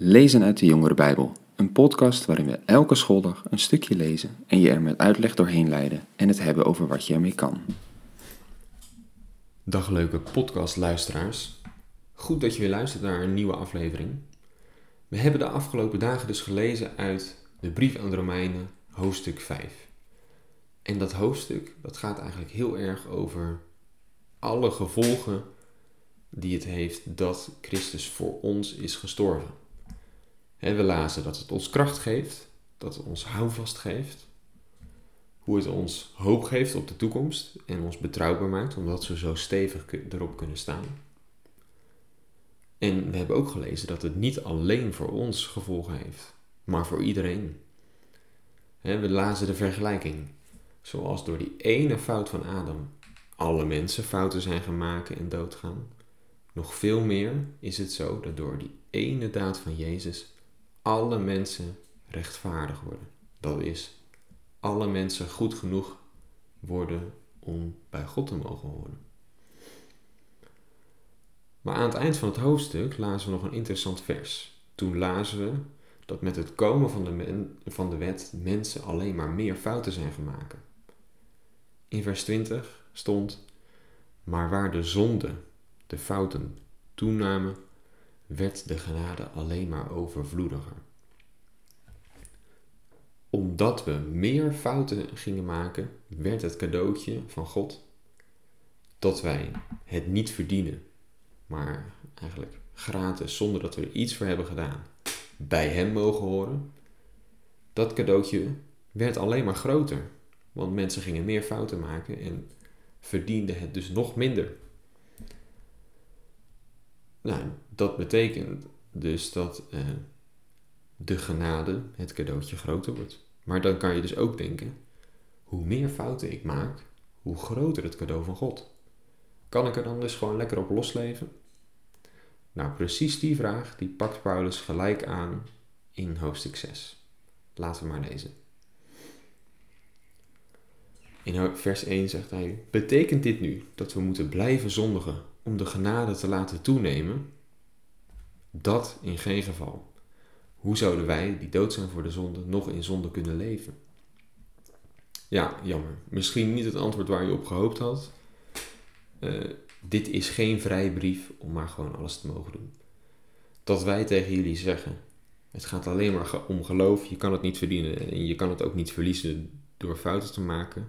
Lezen uit de Jongere Bijbel, een podcast waarin we elke schooldag een stukje lezen en je er met uitleg doorheen leiden en het hebben over wat je ermee kan. Dag leuke podcastluisteraars. Goed dat je weer luistert naar een nieuwe aflevering. We hebben de afgelopen dagen dus gelezen uit de brief aan de Romeinen, hoofdstuk 5. En dat hoofdstuk, dat gaat eigenlijk heel erg over alle gevolgen die het heeft dat Christus voor ons is gestorven. We lazen dat het ons kracht geeft, dat het ons houvast geeft, hoe het ons hoop geeft op de toekomst en ons betrouwbaar maakt, omdat we zo stevig erop kunnen staan. En we hebben ook gelezen dat het niet alleen voor ons gevolgen heeft, maar voor iedereen. we lazen de vergelijking. Zoals door die ene fout van Adam alle mensen fouten zijn gemaakt en doodgaan, nog veel meer is het zo dat door die ene daad van Jezus alle mensen rechtvaardig worden. Dat is, alle mensen goed genoeg worden om bij God te mogen horen. Maar aan het eind van het hoofdstuk lazen we nog een interessant vers. Toen lazen we dat met het komen van de, van de wet mensen alleen maar meer fouten zijn gemaakt. In vers 20 stond: Maar waar de zonde, de fouten, toenamen, werd de genade alleen maar overvloediger. Omdat we meer fouten gingen maken, werd het cadeautje van God dat wij het niet verdienen, maar eigenlijk gratis, zonder dat we er iets voor hebben gedaan, bij Hem mogen horen. Dat cadeautje werd alleen maar groter, want mensen gingen meer fouten maken en verdienden het dus nog minder. Nou, dat betekent dus dat uh, de genade, het cadeautje, groter wordt. Maar dan kan je dus ook denken, hoe meer fouten ik maak, hoe groter het cadeau van God. Kan ik er dan dus gewoon lekker op losleven? Nou, precies die vraag, die pakt Paulus gelijk aan in hoofdstuk 6. Laten we maar lezen. In vers 1 zegt hij: Betekent dit nu dat we moeten blijven zondigen om de genade te laten toenemen? Dat in geen geval. Hoe zouden wij, die dood zijn voor de zonde, nog in zonde kunnen leven? Ja, jammer. Misschien niet het antwoord waar je op gehoopt had. Uh, dit is geen vrijbrief om maar gewoon alles te mogen doen. Dat wij tegen jullie zeggen: het gaat alleen maar om geloof, je kan het niet verdienen en je kan het ook niet verliezen door fouten te maken.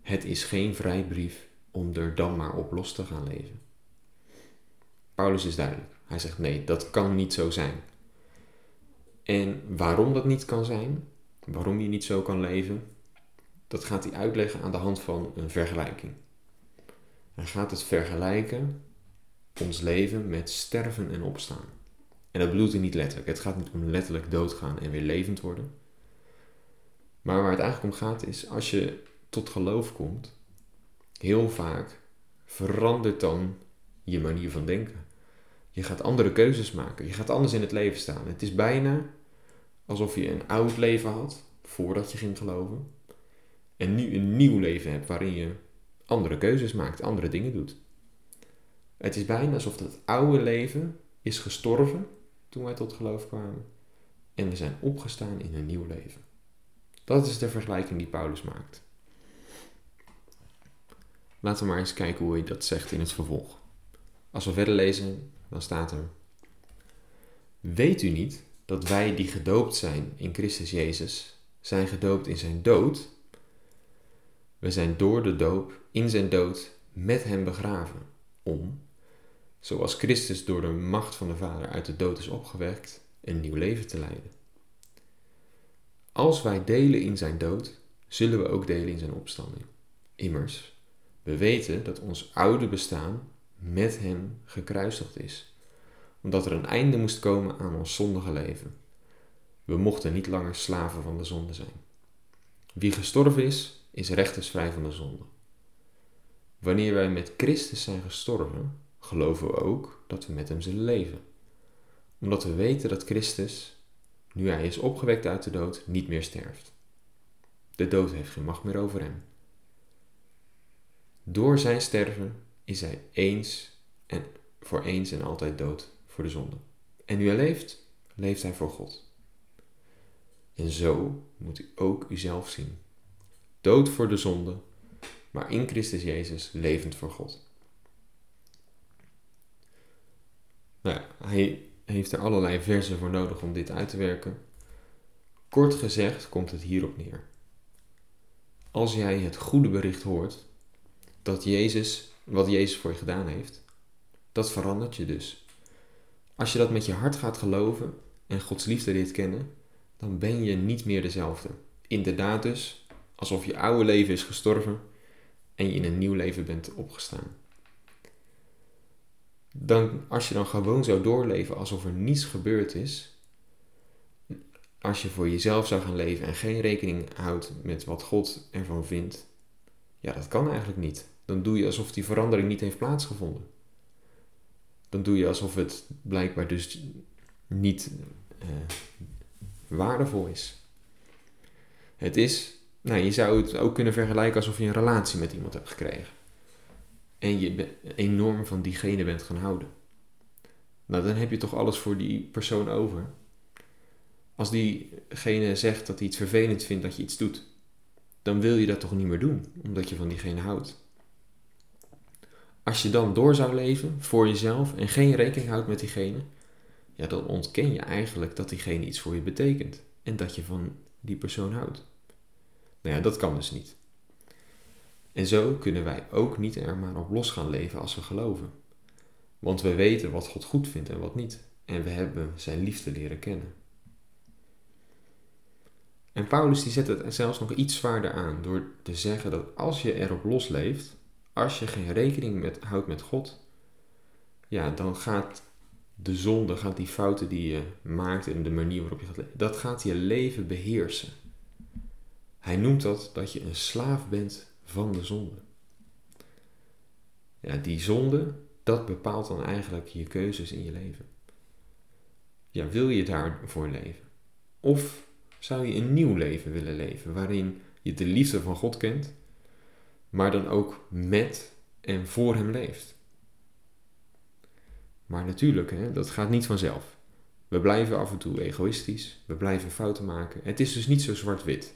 Het is geen vrijbrief om er dan maar op los te gaan leven. Paulus is duidelijk. Hij zegt nee, dat kan niet zo zijn. En waarom dat niet kan zijn, waarom je niet zo kan leven, dat gaat hij uitleggen aan de hand van een vergelijking. Hij gaat het vergelijken, ons leven, met sterven en opstaan. En dat bedoelt hij niet letterlijk. Het gaat niet om letterlijk doodgaan en weer levend worden. Maar waar het eigenlijk om gaat is, als je tot geloof komt, heel vaak verandert dan je manier van denken. Je gaat andere keuzes maken. Je gaat anders in het leven staan. Het is bijna alsof je een oud leven had voordat je ging geloven. En nu een nieuw leven hebt waarin je andere keuzes maakt, andere dingen doet. Het is bijna alsof het oude leven is gestorven toen wij tot geloof kwamen. En we zijn opgestaan in een nieuw leven. Dat is de vergelijking die Paulus maakt. Laten we maar eens kijken hoe hij dat zegt in het vervolg. Als we verder lezen, dan staat er: Weet u niet dat wij die gedoopt zijn in Christus Jezus, zijn gedoopt in zijn dood? We zijn door de doop in zijn dood met hem begraven, om, zoals Christus door de macht van de Vader uit de dood is opgewekt, een nieuw leven te leiden. Als wij delen in zijn dood, zullen we ook delen in zijn opstanding. Immers, we weten dat ons oude bestaan met hem gekruisigd is, omdat er een einde moest komen aan ons zondige leven. We mochten niet langer slaven van de zonde zijn. Wie gestorven is, is rechtersvrij van de zonde. Wanneer wij met Christus zijn gestorven, geloven we ook dat we met hem zullen leven. Omdat we weten dat Christus, nu hij is opgewekt uit de dood, niet meer sterft. De dood heeft geen macht meer over hem. Door zijn sterven is hij eens en voor eens en altijd dood voor de zonde. En nu hij leeft, leeft hij voor God. En zo moet u ook uzelf zien. Dood voor de zonde, maar in Christus Jezus levend voor God. Nou ja, hij heeft er allerlei versen voor nodig om dit uit te werken. Kort gezegd komt het hierop neer. Als jij het goede bericht hoort dat Jezus, wat Jezus voor je gedaan heeft, dat verandert je dus. Als je dat met je hart gaat geloven en Gods liefde leert kennen, dan ben je niet meer dezelfde. Inderdaad dus, alsof je oude leven is gestorven en je in een nieuw leven bent opgestaan. Dan, als je dan gewoon zou doorleven alsof er niets gebeurd is, als je voor jezelf zou gaan leven en geen rekening houdt met wat God ervan vindt, ja, dat kan eigenlijk niet. Dan doe je alsof die verandering niet heeft plaatsgevonden. Dan doe je alsof het blijkbaar dus niet uh, waardevol is. Het is, nou, je zou het ook kunnen vergelijken alsof je een relatie met iemand hebt gekregen. En je enorm van diegene bent gaan houden. Nou, dan heb je toch alles voor die persoon over. Als diegene zegt dat hij iets vervelend vindt dat je iets doet, dan wil je dat toch niet meer doen, omdat je van diegene houdt. Als je dan door zou leven voor jezelf en geen rekening houdt met diegene, ja, dan ontken je eigenlijk dat diegene iets voor je betekent en dat je van die persoon houdt. Nou ja, dat kan dus niet. En zo kunnen wij ook niet er maar op los gaan leven als we geloven. Want we weten wat God goed vindt en wat niet. En we hebben zijn liefde leren kennen. En Paulus die zet het zelfs nog iets zwaarder aan door te zeggen dat als je erop losleeft, als je geen rekening met, houdt met God, ja, dan gaat de zonde, gaat die fouten die je maakt en de manier waarop je gaat leven, dat gaat je leven beheersen. Hij noemt dat dat je een slaaf bent van de zonde. Ja, die zonde, dat bepaalt dan eigenlijk je keuzes in je leven. Ja, wil je daarvoor leven? Of zou je een nieuw leven willen leven, waarin je de liefde van God kent, maar dan ook met en voor Hem leeft? Maar natuurlijk, hè, dat gaat niet vanzelf. We blijven af en toe egoïstisch, we blijven fouten maken. Het is dus niet zo zwart-wit.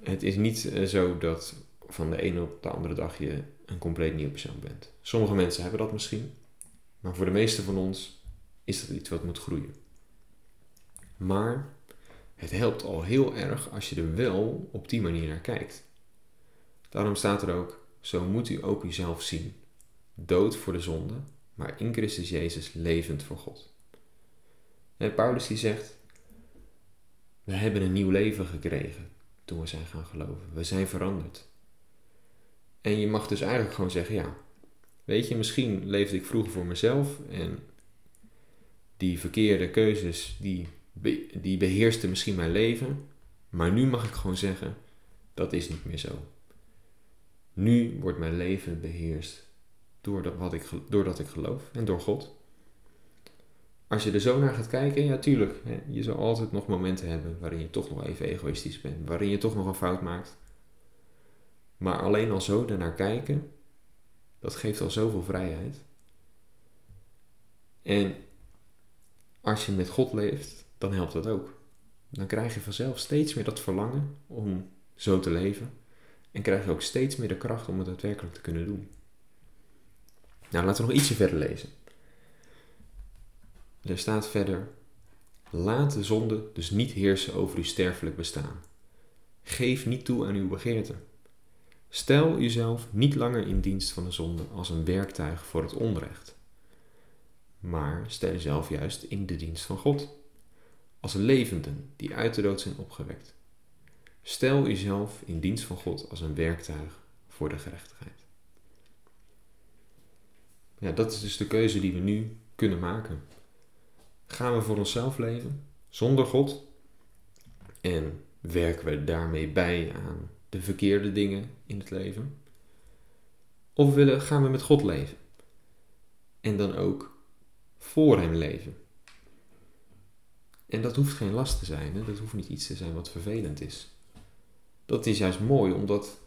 Het is niet eh, zo dat van de ene op de andere dag je een compleet nieuw persoon bent. Sommige mensen hebben dat misschien, maar voor de meeste van ons is dat iets wat moet groeien. Maar het helpt al heel erg als je er wel op die manier naar kijkt. Daarom staat er ook: zo moet u ook uzelf zien dood voor de zonde, maar in Christus Jezus levend voor God. En Paulus die zegt, we hebben een nieuw leven gekregen toen we zijn gaan geloven. We zijn veranderd. En je mag dus eigenlijk gewoon zeggen, ja, weet je, misschien leefde ik vroeger voor mezelf en die verkeerde keuzes, die, die beheersten misschien mijn leven, maar nu mag ik gewoon zeggen, dat is niet meer zo. Nu wordt mijn leven beheerst doordat, wat ik, doordat ik geloof en door God. Als je er zo naar gaat kijken, ja tuurlijk, hè, je zal altijd nog momenten hebben waarin je toch nog even egoïstisch bent, waarin je toch nog een fout maakt. Maar alleen al zo ernaar kijken, dat geeft al zoveel vrijheid. En als je met God leeft, dan helpt dat ook. Dan krijg je vanzelf steeds meer dat verlangen om zo te leven. En krijg je ook steeds meer de kracht om het daadwerkelijk te kunnen doen. Nou, laten we nog ietsje verder lezen. Er staat verder: Laat de zonde dus niet heersen over uw sterfelijk bestaan. Geef niet toe aan uw begeerte. Stel uzelf niet langer in dienst van de zonde als een werktuig voor het onrecht, maar stel uzelf juist in de dienst van God, als levenden die uit de dood zijn opgewekt. Stel uzelf in dienst van God als een werktuig voor de gerechtigheid. Ja, dat is dus de keuze die we nu kunnen maken. Gaan we voor onszelf leven zonder God en werken we daarmee bij aan de verkeerde dingen in het leven? Of willen, gaan we met God leven en dan ook voor Hem leven? En dat hoeft geen last te zijn, hè? dat hoeft niet iets te zijn wat vervelend is. Dat is juist mooi, omdat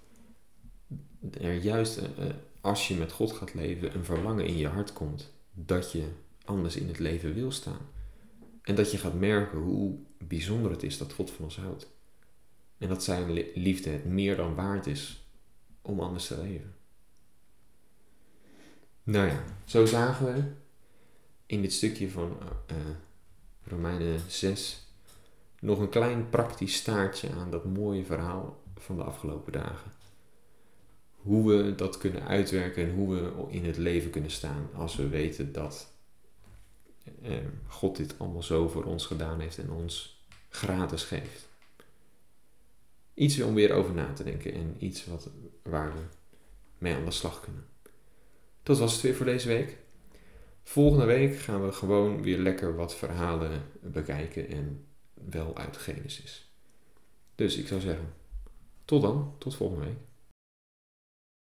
er juist eh, als je met God gaat leven, een verlangen in je hart komt dat je anders in het leven wil staan. En dat je gaat merken hoe bijzonder het is dat God van ons houdt. En dat zijn liefde het meer dan waard is om anders te leven. Nou ja, zo zagen we in dit stukje van uh, Romeinen 6 nog een klein praktisch staartje aan dat mooie verhaal van de afgelopen dagen. Hoe we dat kunnen uitwerken en hoe we in het leven kunnen staan als we weten dat eh, God dit allemaal zo voor ons gedaan heeft en ons gratis geeft. Iets om weer over na te denken en iets wat, waar we mee aan de slag kunnen. Dat was het weer voor deze week. Volgende week gaan we gewoon weer lekker wat verhalen bekijken en wel uit Genesis. Dus ik zou zeggen, tot dan, tot volgende week.